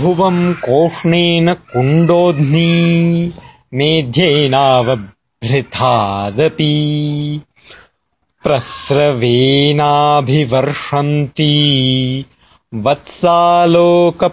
भुवम् कोष्णेन कुण्डोऽध्नी मेध्येनावभृथादपि। प्रस्रवेनाभिवर्षन्ती वत्सालोकप्रवर्तिना।